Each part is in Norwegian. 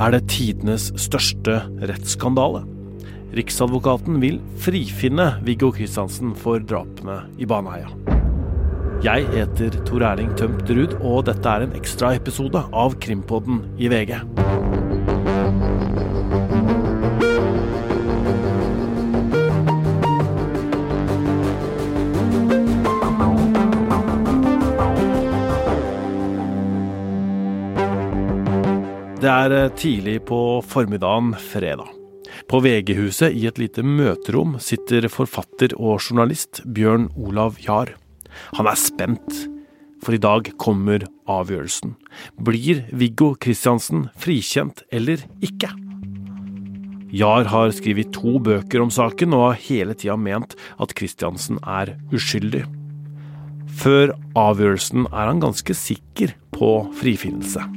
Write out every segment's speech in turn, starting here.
er det tidenes største rettsskandale. Riksadvokaten vil frifinne Viggo Kristiansen for drapene i Baneheia. Jeg heter Tor Erling Tømt Ruud, og dette er en ekstraepisode av Krimpodden i VG. Er eh, tidlig på formiddagen fredag. På VG-huset i et lite møterom sitter forfatter og journalist Bjørn Olav Jahr. Han er spent, for i dag kommer avgjørelsen. Blir Viggo Kristiansen frikjent eller ikke? Jahr har skrevet to bøker om saken og har hele tida ment at Kristiansen er uskyldig. Før avgjørelsen er han ganske sikker på frifinnelse.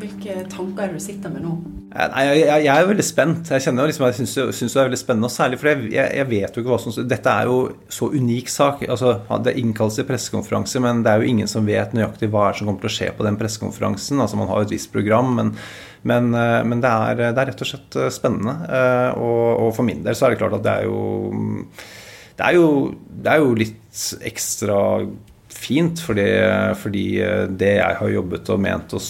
Hvilke tanker er det du sitter med nå? Nei, jeg, jeg, er veldig spent. Jeg kjenner liksom, jeg syns, det er veldig spennende. Og særlig fordi jeg, jeg, vet jo ikke hva som Dette er jo så unik sak. altså Det innkalles til pressekonferanse, men det er jo ingen som vet nøyaktig hva som kommer til å skje på den pressekonferansen. altså Man har jo et visst program, men, men, eh, men det, er, det, er, rett og slett eh, spennende. Eh, og, og, for min del så er det klart at det er jo Det er jo, det er jo litt ekstra fint, fordi, fordi det jeg har jobbet og ment og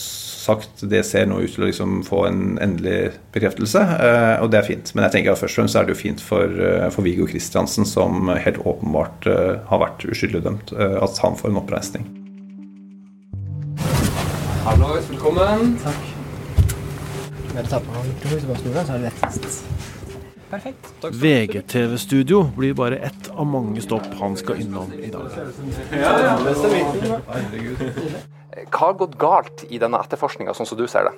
sagt, det ser nå ut til å liksom få en endelig bekreftelse, eh, og det er fint. Men jeg tenker at først og fremst er det jo fint for, eh, for Viggo Kristiansen, som helt åpenbart eh, har vært uskyldig dømt, at han får en oppreisning. Hallo, velkommen. Takk. Å ta på stolen, så er det lettest. Perfekt. VGTV-studio blir bare ett av mange stopp han skal innom i dag. Ja, ja, det stemmer. Hva har gått galt i denne etterforskninga, sånn som du ser det?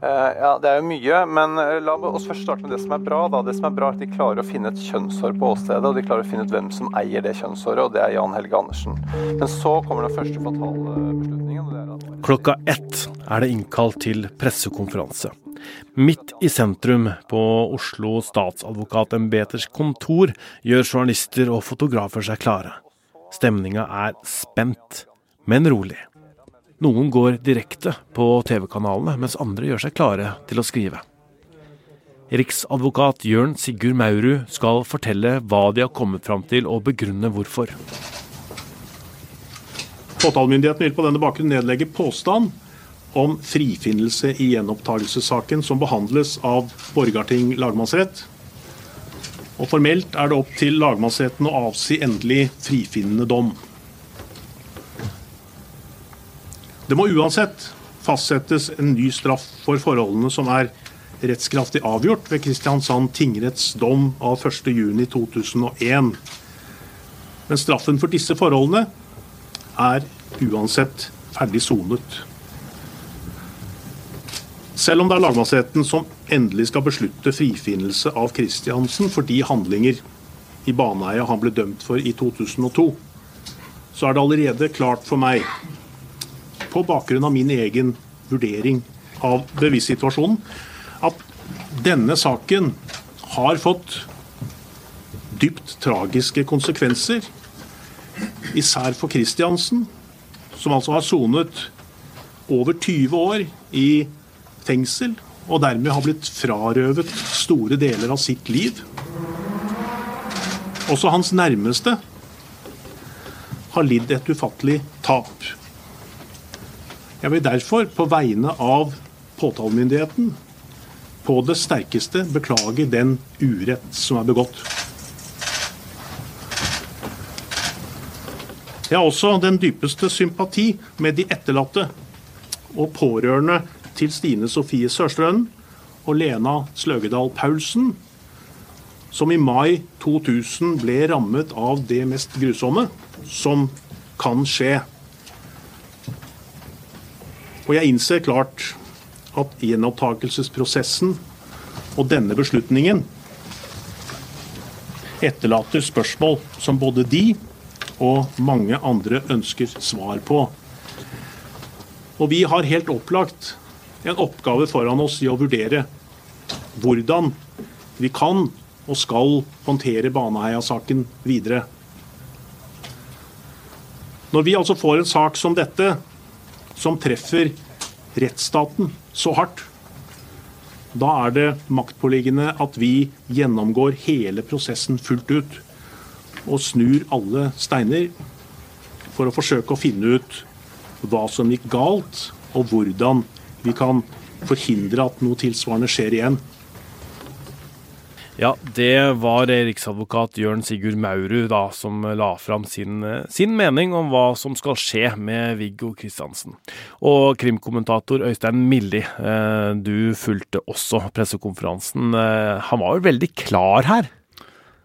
Uh, ja, Det er jo mye, men eh, la oss først starte med det som er bra. Da. Det som er bra er at De klarer å finne et kjønnshår på åstedet, og de klarer å finne ut hvem som eier det kjønnshåret, og det er Jan Helge Andersen. Men så kommer den første fatale beslutningen. At... Klokka ett er det innkalt til pressekonferanse. Midt i sentrum, på Oslo statsadvokatembeters kontor, gjør journalister og fotografer seg klare. Stemninga er spent, men rolig. Noen går direkte på TV-kanalene, mens andre gjør seg klare til å skrive. Riksadvokat Jørn Sigurd Maurud skal fortelle hva de har kommet fram til, og begrunne hvorfor. Påtalemyndigheten vil på denne bakgrunn nedlegge påstand om frifinnelse i gjenopptakelsessaken som behandles av Borgarting lagmannsrett. Og Formelt er det opp til lagmannsretten å avsi endelig frifinnende dom. Det må uansett fastsettes en ny straff for forholdene som er rettskraftig avgjort ved Kristiansand tingretts dom av 1.6.2001. Men straffen for disse forholdene er uansett ferdig sonet. Selv om det er lagmannsretten som endelig skal beslutte frifinnelse av Kristiansen for de handlinger i Baneheia han ble dømt for i 2002, så er det allerede klart for meg på bakgrunn av min egen vurdering av bevissituasjonen, at denne saken har fått dypt tragiske konsekvenser. Især for Kristiansen, som altså har sonet over 20 år i fengsel, og dermed har blitt frarøvet store deler av sitt liv. Også hans nærmeste har lidd et ufattelig tap. Jeg vil derfor på vegne av påtalemyndigheten på det sterkeste beklage den urett som er begått. Jeg har også den dypeste sympati med de etterlatte og pårørende til Stine Sofie Sørstrønen og Lena Sløgedal Paulsen, som i mai 2000 ble rammet av det mest grusomme som kan skje og jeg innser klart at gjenopptakelsesprosessen og denne beslutningen etterlater spørsmål som både de og mange andre ønsker svar på. Og vi har helt opplagt en oppgave foran oss i å vurdere hvordan vi kan og skal håndtere Baneheia-saken videre. Når vi altså får en sak som dette, som treffer rettsstaten så hardt, Da er det maktpåliggende at vi gjennomgår hele prosessen fullt ut. Og snur alle steiner for å forsøke å finne ut hva som gikk galt, og hvordan vi kan forhindre at noe tilsvarende skjer igjen. Ja, det var riksadvokat Jørn Sigurd Maurud da, som la fram sin, sin, mening om hva som skal skje med Viggo Kristiansen. Og krimkommentator Øystein Milli, eh, du fulgte også pressekonferansen. Eh, han var jo veldig klar her?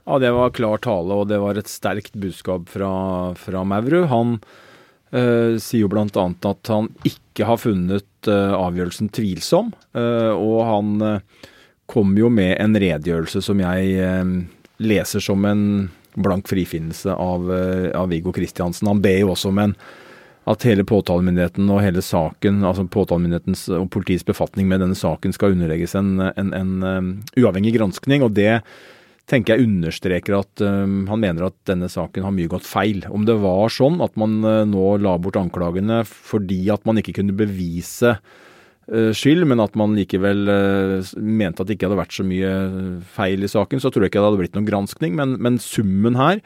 Ja, det var klar tale, og det var et sterkt budskap fra, fra Maurud. Han uh, sier jo bl.a. at han ikke har funnet uh, avgjørelsen tvilsom, uh, og han kom jo med en redegjørelse som jeg eh, leser som en blank frifinnelse av, eh, av Viggo Kristiansen. Han ber jo også om en at hele påtalemyndigheten og hele saken, altså påtalemyndighetens og politiets befatning med denne saken skal underlegges en, en, en um, uavhengig granskning. og det tenker jeg understreker at um, han mener at denne saken har mye gått feil. Om det var sånn at man uh, nå la bort anklagene fordi at man ikke kunne bevise Eh, skyld, men at man likevel eh, mente at det ikke hadde vært så mye feil i saken, så tror jeg ikke det hadde blitt noen granskning. Men, men summen her,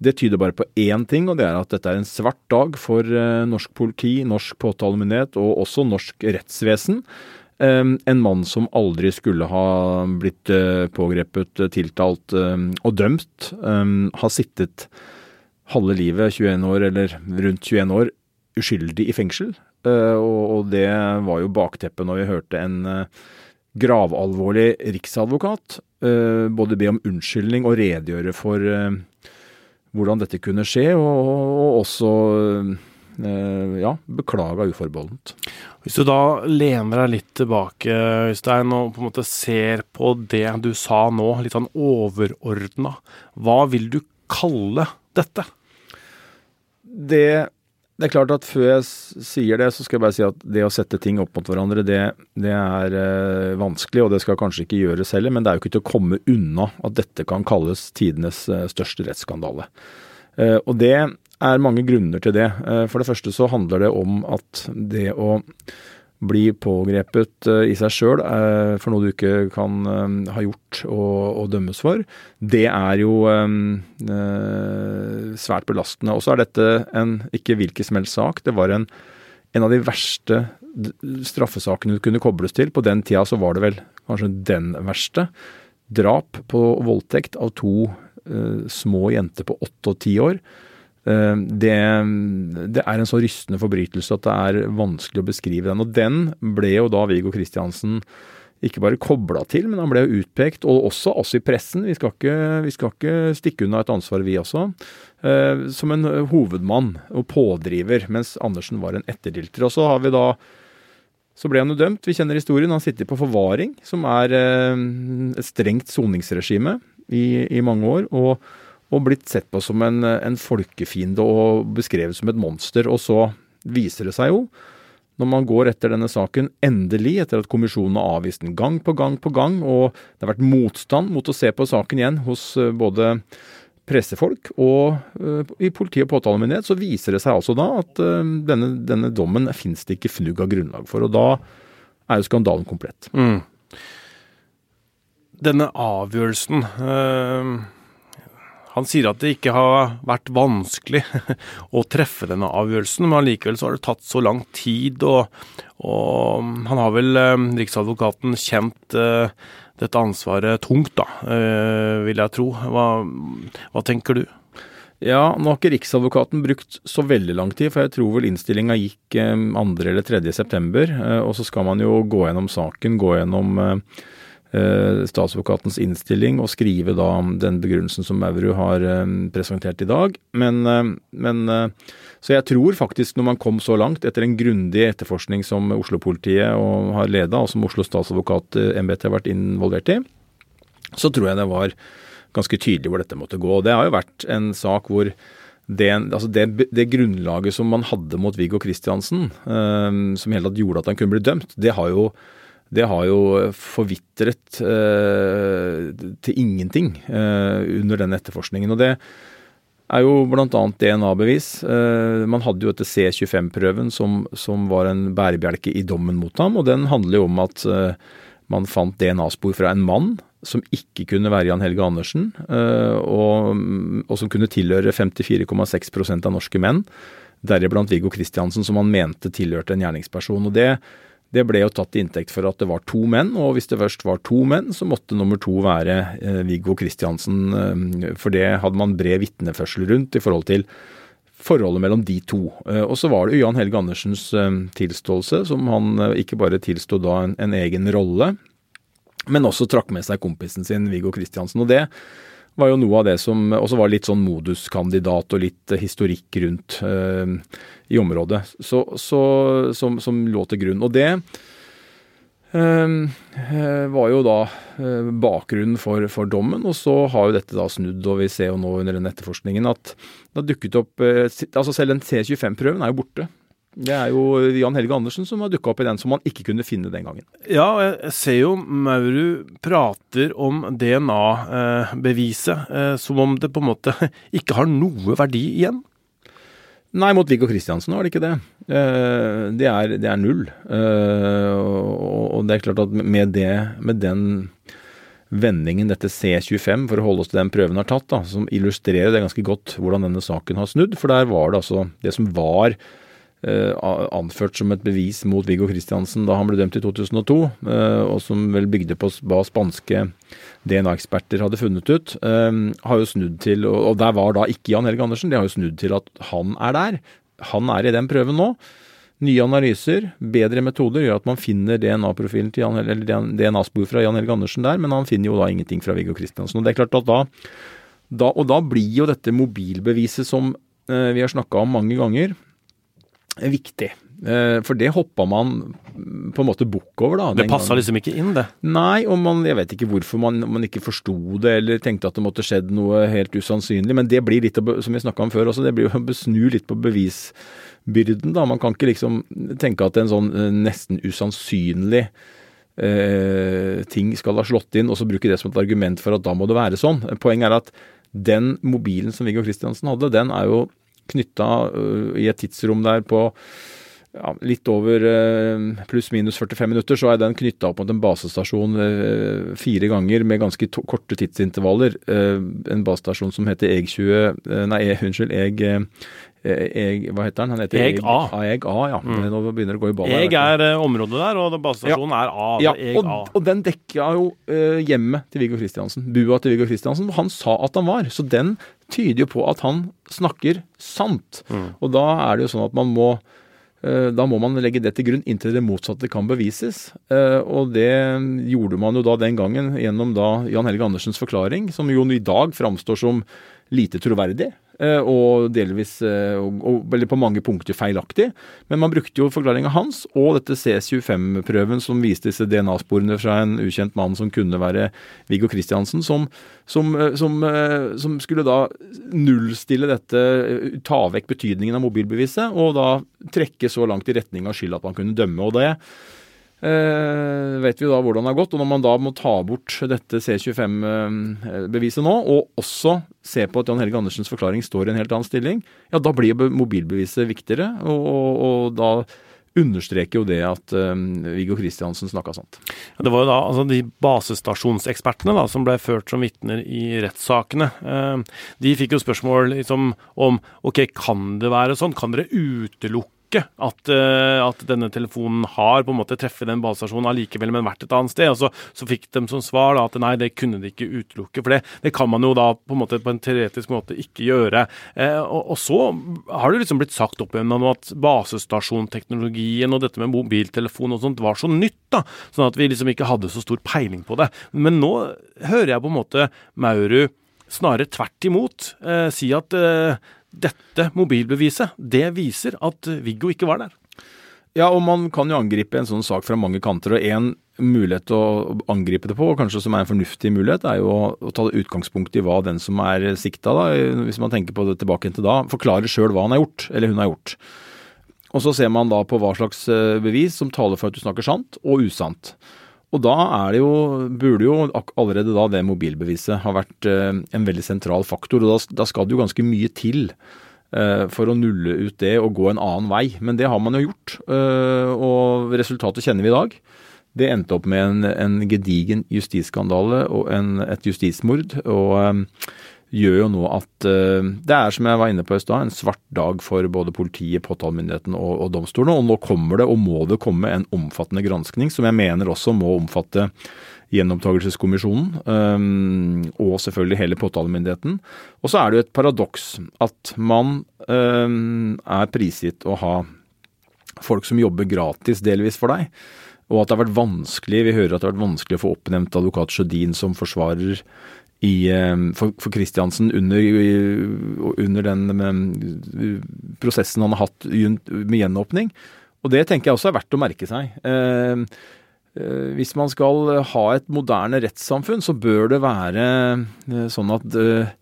det tyder bare på én ting, og det er at dette er en svart dag for eh, norsk politi, norsk påtalemyndighet og også norsk rettsvesen. En mann som aldri skulle ha blitt pågrepet, tiltalt og dømt, har sittet halve livet, 21 år eller rundt 21 år, uskyldig i fengsel. Eh, og det var jo bakteppet når vi hørte en eh, gravalvorlig riksadvokat eh, både be om unnskyldning og redegjøre for hvordan dette kunne skje, og også ja, beklaga uforbeholdent. Hvis du da lener deg litt tilbake, Øystein, og på en måte ser på det du sa nå, litt sånn overordna, hva vil du kalle dette? Det det er klart at Før jeg sier det, så skal jeg bare si at det å sette ting opp mot hverandre, det, det er eh, vanskelig, og det skal kanskje ikke gjøres heller. Men det er jo ikke til å komme unna at dette kan kalles tidenes eh, største rettsskandale. Eh, og det er mange grunner til det. Eh, for det første så handler det om at det å bli pågrepet uh, i seg sjøl uh, for noe du ikke kan uh, ha gjort og, dømmes for, det er jo svært belastende. Og så er dette en ikke hvilken som helst sak. Det var en, en av de verste straffesakene du kunne kobles til. På den tida så var det vel kanskje den verste. Drap på voldtekt av to små jenter på åtte og ti år. Eh, det, det, er en så rystende forbrytelse at det er vanskelig å beskrive den. Og den ble jo da Viggo Kristiansen ikke bare kobla til, men han ble jo utpekt, og også oss i pressen, vi skal ikke, vi skal ikke stikke unna et ansvar vi også, eh, som en hovedmann og pådriver, mens Andersen var en etterdilter. Og så har vi da så ble han jo dømt, vi kjenner historien. Han sitter på forvaring, som er eh, et strengt soningsregime i, i mange år. og og blitt sett på som en, en folkefiende og beskrevet som et monster. Og så viser det seg jo, når man går etter denne saken, endelig, etter at kommisjonen har avvist den gang på gang på gang, og det har vært motstand mot å se på saken igjen hos eh, både pressefolk og uh, i politi og påtalemyndighet, så viser det seg altså da at uh, denne, denne, dommen finnes det ikke fnugg av grunnlag for. Og da er jo skandalen komplett. Mm. Denne avgjørelsen uh han sier at det ikke har vært vanskelig å treffe denne avgjørelsen, men allikevel så har det tatt så lang tid. Og, og han har vel, eh, Riksadvokaten, kjent eh, dette ansvaret tungt, da, eh, vil jeg tro. Hva, hva tenker du? Ja, nå har ikke Riksadvokaten brukt så veldig lang tid, for jeg tror vel innstillinga gikk 2. eller 3. september. Og så skal man jo gå gjennom saken, gå gjennom Eh, statsadvokatens innstilling og skrive da den begrunnelsen som Maurud har eh, presentert i dag. Men, eh, men, Så jeg tror faktisk, når man kom så langt, etter en grundig etterforskning som Oslo-politiet har leda, og som Oslo statsadvokat MBT har vært involvert i, så tror jeg det var ganske tydelig hvor dette måtte gå. Og Det har jo vært en sak hvor det, altså det, det, grunnlaget som man hadde mot Viggo Kristiansen, som hele tatt gjorde at han kunne bli dømt, det har jo det har jo forvitret eh, til ingenting eh, under den etterforskningen. Og det er jo bl.a. DNA-bevis. Eh, man hadde jo dette C25-prøven som, som, var en bærebjelke i dommen mot ham, og den handler jo om at eh, man fant DNA-spor fra en mann som ikke kunne være Jan Helge Andersen, eh, og, og som kunne tilhøre 54,6% av norske menn, deriblant Viggo Kristiansen, som han mente tilhørte en gjerningsperson. og det det ble jo tatt til inntekt for at det var to menn, og hvis det først var to menn, så måtte nummer to være eh, Viggo Kristiansen. Eh, for det hadde man bred vitneførsel rundt i forhold til forholdet mellom de to. Eh, og så var det Jan Helge Andersens tilståelse, som han ikke bare tilsto da en, en, egen rolle, men også trakk med seg kompisen sin Viggo Kristiansen. Og det var jo noe av det som også var litt sånn moduskandidat og litt historikk rundt eh, i området, så, så, som, som, lå til grunn. Og det eh, var jo da øh, bakgrunnen for, for, dommen, og så har jo dette da snudd, og vi ser jo nå under den etterforskningen at det har dukket opp Altså selv den C25-prøven er jo borte. Det er jo Jan Helge Andersen som har dukka opp i den som man ikke kunne finne den gangen. Ja, jeg ser jo Maurud prater om DNA-beviset eh, som om det på en måte ikke har noe verdi igjen. Nei, mot Viggo Kristiansen var det ikke det. Eh, det, er, det er null. Eh, og det er klart at med, det, med den vendingen dette C25, for å holde oss til den prøven har tatt, da, som illustrerer det ganske godt hvordan denne saken har snudd. For der var det altså det som var anført som et bevis mot Viggo Kristiansen da han ble dømt i 2002, eh, og som vel bygde på hva spanske DNA-eksperter hadde funnet ut, eh, har jo snudd til, og der var da ikke Jan Helge Andersen, det har jo snudd til at han er der. Han er i den prøven nå. Nye analyser, bedre metoder gjør at man finner DNA-profilen til Jan, eller DNA-spor fra Jan Helge Andersen der, men han finner jo da ingenting fra Viggo Kristiansen. Og det er klart at da, da, og da blir jo dette mobilbeviset som vi har snakka om mange ganger, viktig. Eh, for det hoppa man på en måte bukk over, da. Det passa liksom ikke inn, det? Nei, og man, jeg vet ikke hvorfor man, man ikke forsto det eller tenkte at det måtte skjedd noe helt usannsynlig. Men det blir litt, som vi snakka om før også, det blir jo å snu litt på bevisbyrden, da. Man kan ikke liksom tenke at en sånn eh, nesten usannsynlig eh, ting skal ha slått inn, og så bruke det som et argument for at da må det være sånn. Poenget er at den mobilen som Viggo Kristiansen hadde, den er jo knytta øh, i et tidsrom der på ja, litt over øh, pluss-minus 45 minutter, så er den knytta opp mot en basestasjon øh, fire ganger med ganske korte tidsintervaller. En basestasjon som heter EG20 Nei, unnskyld, EG Eg, hva heter den? Han heter Eg A. Eg A, ja. Mm. Nå begynner det å gå i ball. Eg er området der, og basestasjonen ja. er A. Ja, og, og, den dekka jo hjemmet til Viggo Kristiansen. Bua til Viggo Kristiansen. Han sa at han var. Så den tyder jo på at han snakker sant. Mm. Og da er det jo sånn at man må uh, da må man legge det til grunn inntil det motsatte kan bevises. Og det gjorde man jo da den gangen gjennom da Jan Helge Andersens forklaring, som jo i dag framstår som lite troverdig. Eh, og delvis og, og, eller på mange punkter feilaktig. Men man brukte jo forklaringa hans og dette C25-prøven som viste disse DNA-sporene fra en ukjent mann som kunne være Viggo Kristiansen, som, som, eh, som, som, skulle da nullstille dette, ta vekk betydningen av mobilbeviset, og da trekke så langt i retning av skyld at man kunne dømme. og det Eh, vet vi da hvordan det har gått. Og når man da må ta bort dette C25-beviset nå, og også se på at Jan Helge Andersens forklaring står i en helt annen stilling, ja da blir mobilbeviset viktigere. Og, og, og da understreker jo det at um, Viggo Kristiansen snakka sant. Det var jo da altså, de basestasjonsekspertene da, som ble ført som vitner i rettssakene. Uh, de fikk jo spørsmål liksom, om ok, kan det være sånn, kan dere utelukke utelukke at, uh, at, denne telefonen har på en måte treffet den basestasjonen allikevel, men vært et annet sted. Og så, så fikk de som svar da, at nei, det kunne de ikke utelukke. For det, det, kan man jo da på en måte på en teoretisk måte ikke gjøre. Uh, og, og, så har det liksom blitt sagt opp igjen at basestasjonteknologien og dette med mobiltelefon og sånt var så nytt, da, sånn at vi liksom ikke hadde så stor peiling på det. Men nå hører jeg på en måte Maurud snarere tvert imot eh, si at eh, dette mobilbeviset, det viser at Viggo ikke var der. Ja, og man kan jo angripe en sånn sak fra mange kanter. og en mulighet å angripe det på, og kanskje som er en fornuftig mulighet, er jo å, ta utgangspunkt i hva den som er sikta, da, hvis man tenker på det tilbake til da, forklarer sjøl hva han har gjort, eller hun har gjort. Og så ser man da på hva slags eh, bevis som taler for at du snakker sant og usant. Og da er det jo, burde jo allerede da det mobilbeviset ha vært eh, en veldig sentral faktor. og Da, da skal det jo ganske mye til eh, for å nulle ut det og gå en annen vei. Men det har man jo gjort, eh, og resultatet kjenner vi i dag. Det endte opp med en, en gedigen justisskandale og en, et justismord. og gjør jo nå at uh, det er, som jeg var inne på i stad, en svart dag for både politiet, påtalemyndigheten og, og domstolene. Og nå kommer det, og må det komme, en omfattende granskning, som jeg mener også må omfatte Gjenopptakelseskommisjonen um, og selvfølgelig hele påtalemyndigheten. Og så er det jo et paradoks at man um, er prisgitt å ha folk som jobber gratis delvis for deg. Og at det har vært vanskelig vi hører at det har vært vanskelig å få oppnevnt advokat Sjødin som forsvarer i, for, for Kristiansen under, under den prosessen han har hatt med gjenåpning. Og det tenker jeg også er verdt å merke seg. Eh, Eh, hvis man skal ha et moderne rettssamfunn, så bør det være eh, sånn at eh,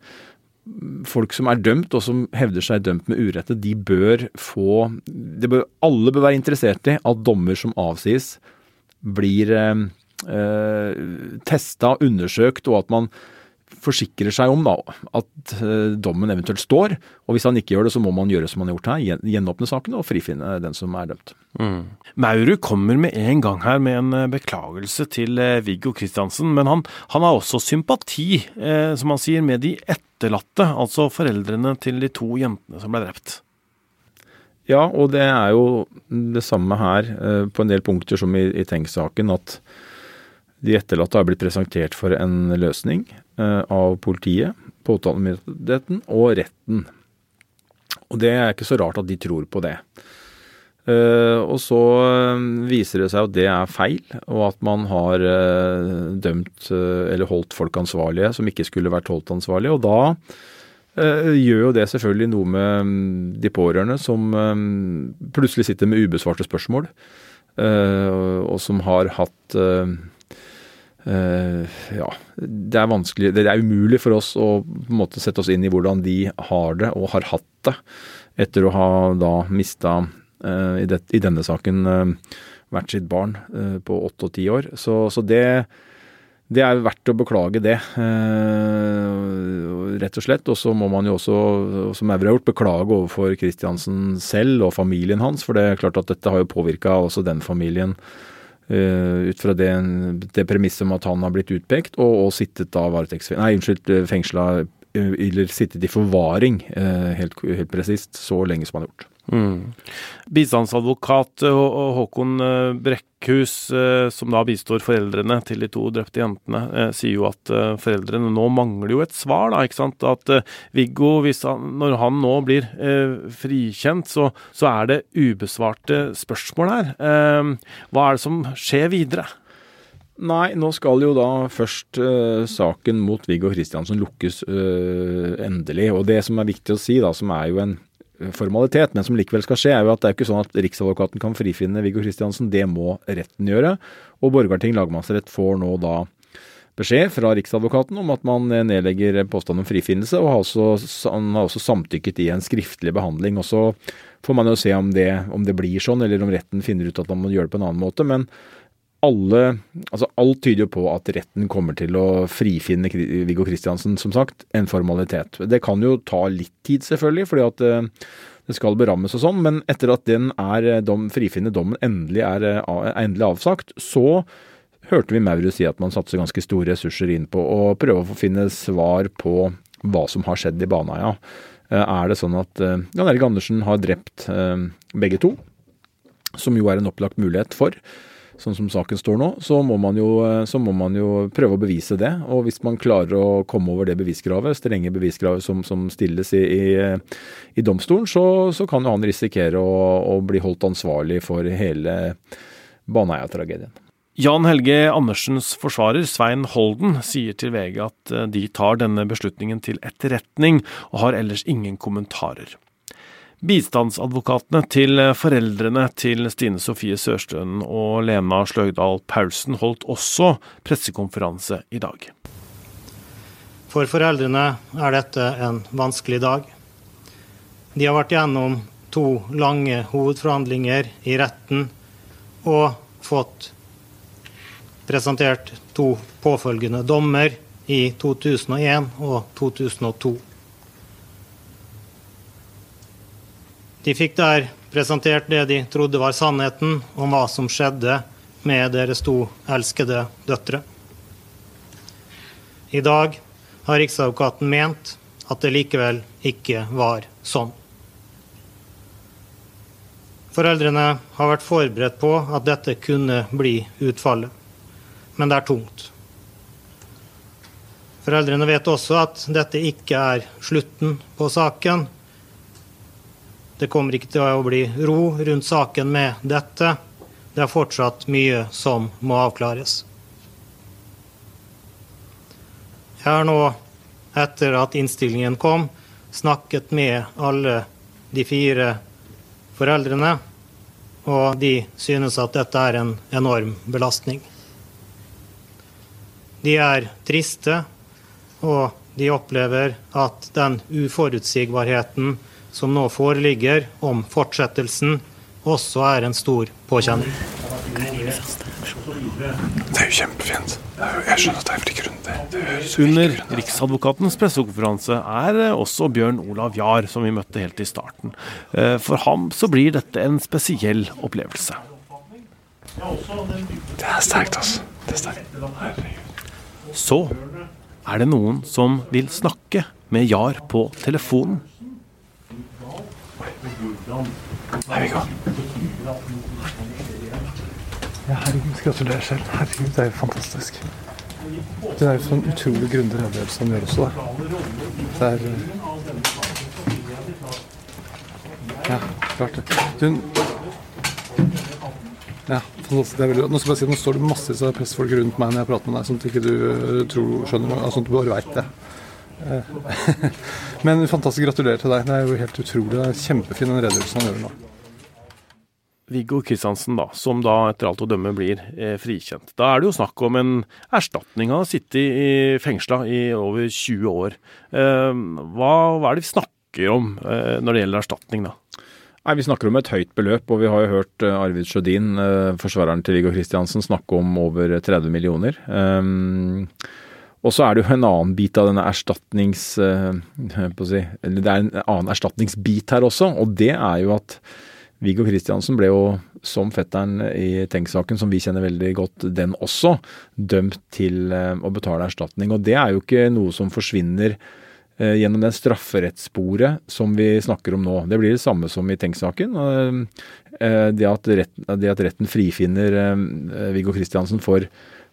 folk som er dømt, og som hevder seg dømt med urette, de bør få bør, Alle bør være interessert i at dommer som avsies, blir eh, testa, undersøkt, og at man forsikrer seg om da, at uh, dommen eventuelt står. Og hvis han ikke gjør det, så må man gjøre som man har gjort her, gjenåpne saken og frifinne den som er dømt. Mm. Maurud kommer med en gang her med en eh, beklagelse til uh, Viggo Kristiansen, men han, han, har også sympati, eh, som han sier, med de etterlatte, altså foreldrene til de to jentene som ble drept. Ja, og det er jo det samme her på en del punkter som i, i Tenk-saken, at de etterlatte har blitt presentert for en løsning eh, av politiet, påtalemyndigheten og retten. Og det er ikke så rart at de tror på det. Uh, og så uh, viser det seg at det er feil, og at man har dømt eller holdt folk ansvarlige som ikke skulle vært holdt ansvarlige. Og da gjør jo det selvfølgelig noe med um, de pårørende som um, plutselig sitter med ubesvarte spørsmål, og som har hatt ja, det er vanskelig Det er umulig for oss å på en måte sette oss inn i hvordan de har det og har hatt det etter å ha da mista uh, i, denne saken uh, hvert sitt barn på åtte og ti år. Så, så det, det, er verdt å beklage det, rett og slett. Og så må man jo også, som Maur har gjort, beklage overfor Kristiansen selv og familien hans. For det er klart at dette har jo påvirka også den familien Uh, ut fra det, det premisset om at han har blitt utpekt, og, og sittet da Nei, unnskyld, eh, fengsla eh, eller sittet i forvaring, uh, helt, helt presist, så lenge som han har gjort. Mm. Bistandsadvokat Håkon eh, Brekkhus, eh, som da bistår foreldrene til de to drepte jentene, eh, sier jo at foreldrene nå mangler jo et svar. da, ikke sant? At Viggo, han, når han nå blir frikjent, så, så, er det ubesvarte spørsmål her. hva er det som skjer videre? Nei, nå skal jo da først uh, saken mot Viggo Kristiansen lukkes uh, endelig. Og det som er viktig å si, da, som er jo en formalitet, men som likevel skal skje, er jo at det er ikke sånn at Riksadvokaten kan frifinne Viggo Kristiansen. Det må retten gjøre. Og Borgarting lagmannsrett får nå da beskjed fra Riksadvokaten om at man nedlegger påstand om frifinnelse, og har også, han har også samtykket i en skriftlig behandling. og Så får man jo se om det, om det blir sånn, eller om retten finner ut at man må gjøre det på en annen måte. men alle, altså alt tyder jo på at retten kommer til å frifinne Viggo Kristiansen, som sagt, en formalitet. Det kan jo ta litt tid, selvfølgelig, fordi at eh, det skal berammes og sånn, men etter at den er, eh, dom, frifinnende dommen endelig er, er eh, endelig avsagt, så hørte vi Maurus si at man satser ganske store ressurser inn på å prøve å finne svar på hva som har skjedd i Baneheia. Er det sånn at Jan Erik Andersen har drept begge to, som jo er en opplagt mulighet for sånn som saken står nå, så må, jo, så må, man jo, prøve å bevise det. Og hvis man klarer å komme over det beviskravet, strenge beviskravet som, som stilles i, i, i domstolen, så, så, kan jo han risikere å, å bli holdt ansvarlig for hele Baneheia-tragedien. Jan Helge Andersens forsvarer, Svein Holden, sier til VG at eh, de tar denne beslutningen til etterretning, og har ellers ingen kommentarer. Bistandsadvokatene til foreldrene til Stine Sofie Sørstønen og Lena Sløgdal Paulsen holdt også pressekonferanse i dag. For foreldrene er dette en vanskelig dag. De har vært gjennom to lange hovedforhandlinger i retten og fått presentert to påfølgende dommer i 2001 og 2002. De fikk der presentert det de trodde var sannheten om hva som skjedde med deres to elskede døtre. I dag har Riksadvokaten ment at det likevel ikke var sånn. Foreldrene har vært forberedt på at dette kunne bli utfallet, men det er tungt. Foreldrene vet også at dette ikke er slutten på saken. Det kommer ikke til å bli ro rundt saken med dette. Det er fortsatt mye som må avklares. Jeg har nå, etter at innstillingen kom, snakket med alle de fire foreldrene, og de synes at dette er en enorm belastning. De er triste, og de opplever at den uforutsigbarheten som nå foreligger om fortsettelsen, også er en stor påkjenning. Det er jo kjempefint. Jeg skjønner at det er veldig grundig. Under Riksadvokatens pressekonferanse er også Bjørn Olav Jahr, som vi møtte helt i starten. Eh, for ham så blir dette en spesiell opplevelse. Det er sterkt, altså. Det er sterkt. Herregud. Så er det noen som vil snakke med Jahr på telefonen. Ja, herregud, gratulerer selv. Herregud, det er jo fantastisk. Det er jo sånn utrolig grundig redegjørelse han gjør også, da. Det er eh, Ja, klart det. Du Ja, fantastisk. Det er veldig Nå skal jeg si, nå står det massevis av pressfolk rundt meg når jeg prater med deg, sånn at ikke du eh, tror, skjønner sånn at du bare veit det. Eh, Men fantastisk gratulerer til deg. Det er jo helt utrolig. Det er kjempefin den redegjørelsen han gjør nå. Viggo Kristiansen, da, som da etter alt å dømme blir eh, frikjent. Da er det jo snakk om en erstatning. Han har sittet i fengsla i over 20 år. Eh, hva, hva, er det vi snakker om eh, når det gjelder erstatning, da? Nei, Vi snakker om et høyt beløp, og vi har jo hørt eh, Arvid Sjødin, eh, forsvareren til Viggo Kristiansen, snakke om over 30 millioner. Um, og så er det jo en annen bit av denne erstatnings... Uh, si, eller det er en annen erstatningsbit her også, og det er jo at Viggo Kristiansen ble jo, som fetteren i Tenk-saken, som vi kjenner veldig godt, den også, dømt til uh, å betale erstatning. Og det er jo ikke noe som forsvinner uh, gjennom den strafferettssporet som vi snakker om nå. Det blir det samme som i Tenk-saken. Det, det, at retten frifinner Viggo Kristiansen for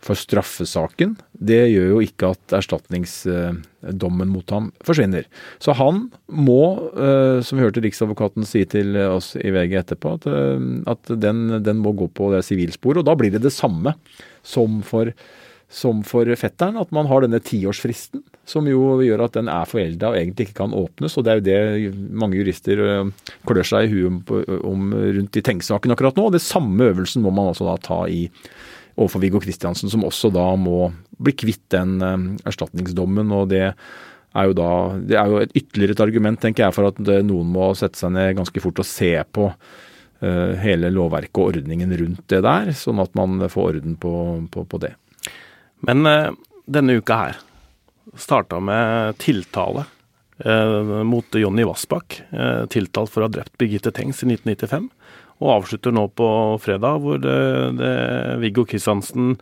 for straffesaken, det gjør jo ikke at erstatningsdommen mot ham forsvinner. Så han må, eh, som vi hørte Riksadvokaten si til oss i VG etterpå, eh, at den, den, må gå på det sivilsporet. Og da blir det det samme som for, som for fetteren, at man har denne tiårsfristen. Som jo gjør at den er forelda og egentlig ikke kan åpnes. Og det er jo det mange jurister eh, klør seg i huet om, rundt i tenksaken akkurat nå. Og det samme øvelsen må man altså da ta i overfor Viggo Kristiansen, som også da må bli kvitt den eh, erstatningsdommen. og det er jo da, det er jo et ytterligere et argument tenker jeg, for at eh, noen må sette seg ned ganske fort og se på uh, hele lovverket og ordningen rundt det der, sånn at man får orden på, på, på det. Men uh, denne uka her starta med tiltale uh, mot Jonny Vassbakk, tiltalt for å ha drept Birgitte Tengs i 1995 og avslutter nå på fredag, hvor det, det Viggo Kristiansen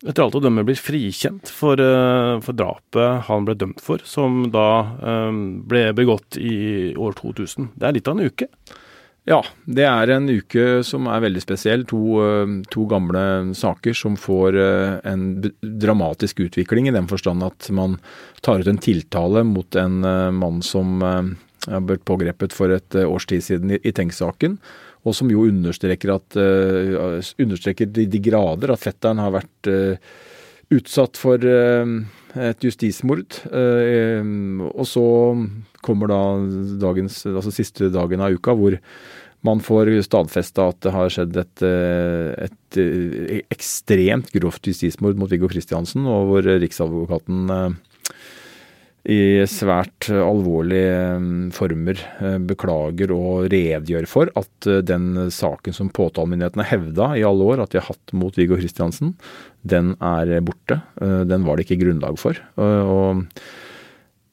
etter alt å dømme blir frikjent for, eh, for, drapet han ble dømt for, som da um, ble begått i år 2000. Det er litt av en uke? Ja, det er en uke som er veldig spesiell. To, to gamle saker som får en dramatisk utvikling, i den forstand at man tar ut en tiltale mot en mann som har blitt pågrepet for et års tid siden i Tenk-saken og som jo understreker, at, uh, understreker de, de, grader at fetteren har vært uh, utsatt for uh, et justismord. og så kommer da dagens, altså siste dagen av uka hvor man får stadfesta at det har skjedd et, et, ekstremt grovt justismord mot Viggo Kristiansen, og hvor Riksadvokaten i svært alvorlige mm, former eh, beklager og redegjør for at eh, den saken som påtalemyndighetene hevda i alle år at de har hatt mot Viggo Kristiansen, den er borte. Eh, den var det ikke grunnlag for. Og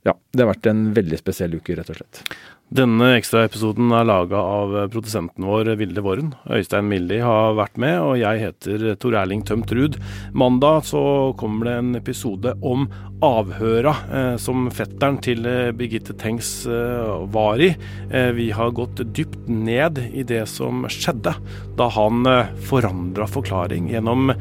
ja, det har vært en veldig spesiell uke, rett og slett. Denne ekstraepisoden er laga av produsenten vår Vilde Våren. Øystein Milli har vært med, og jeg heter Tor Erling Tømt Ruud. Mandag så kommer det en episode om avhøra eh, som fetteren til eh, Birgitte Tengs eh, var i. Eh, vi har gått dypt ned i det som skjedde da han eh, forandra forklaring gjennom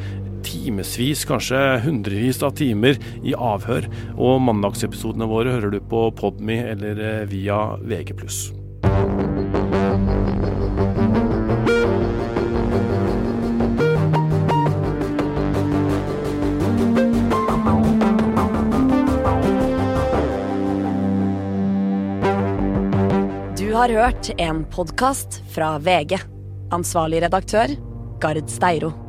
timevis, kanskje hundrevis av timer i avhør. Og mandagsepisodene våre hører du på Podme eller eh, via VG+. Du har hørt en podkast fra VG. Ansvarlig redaktør, Gard Steiro.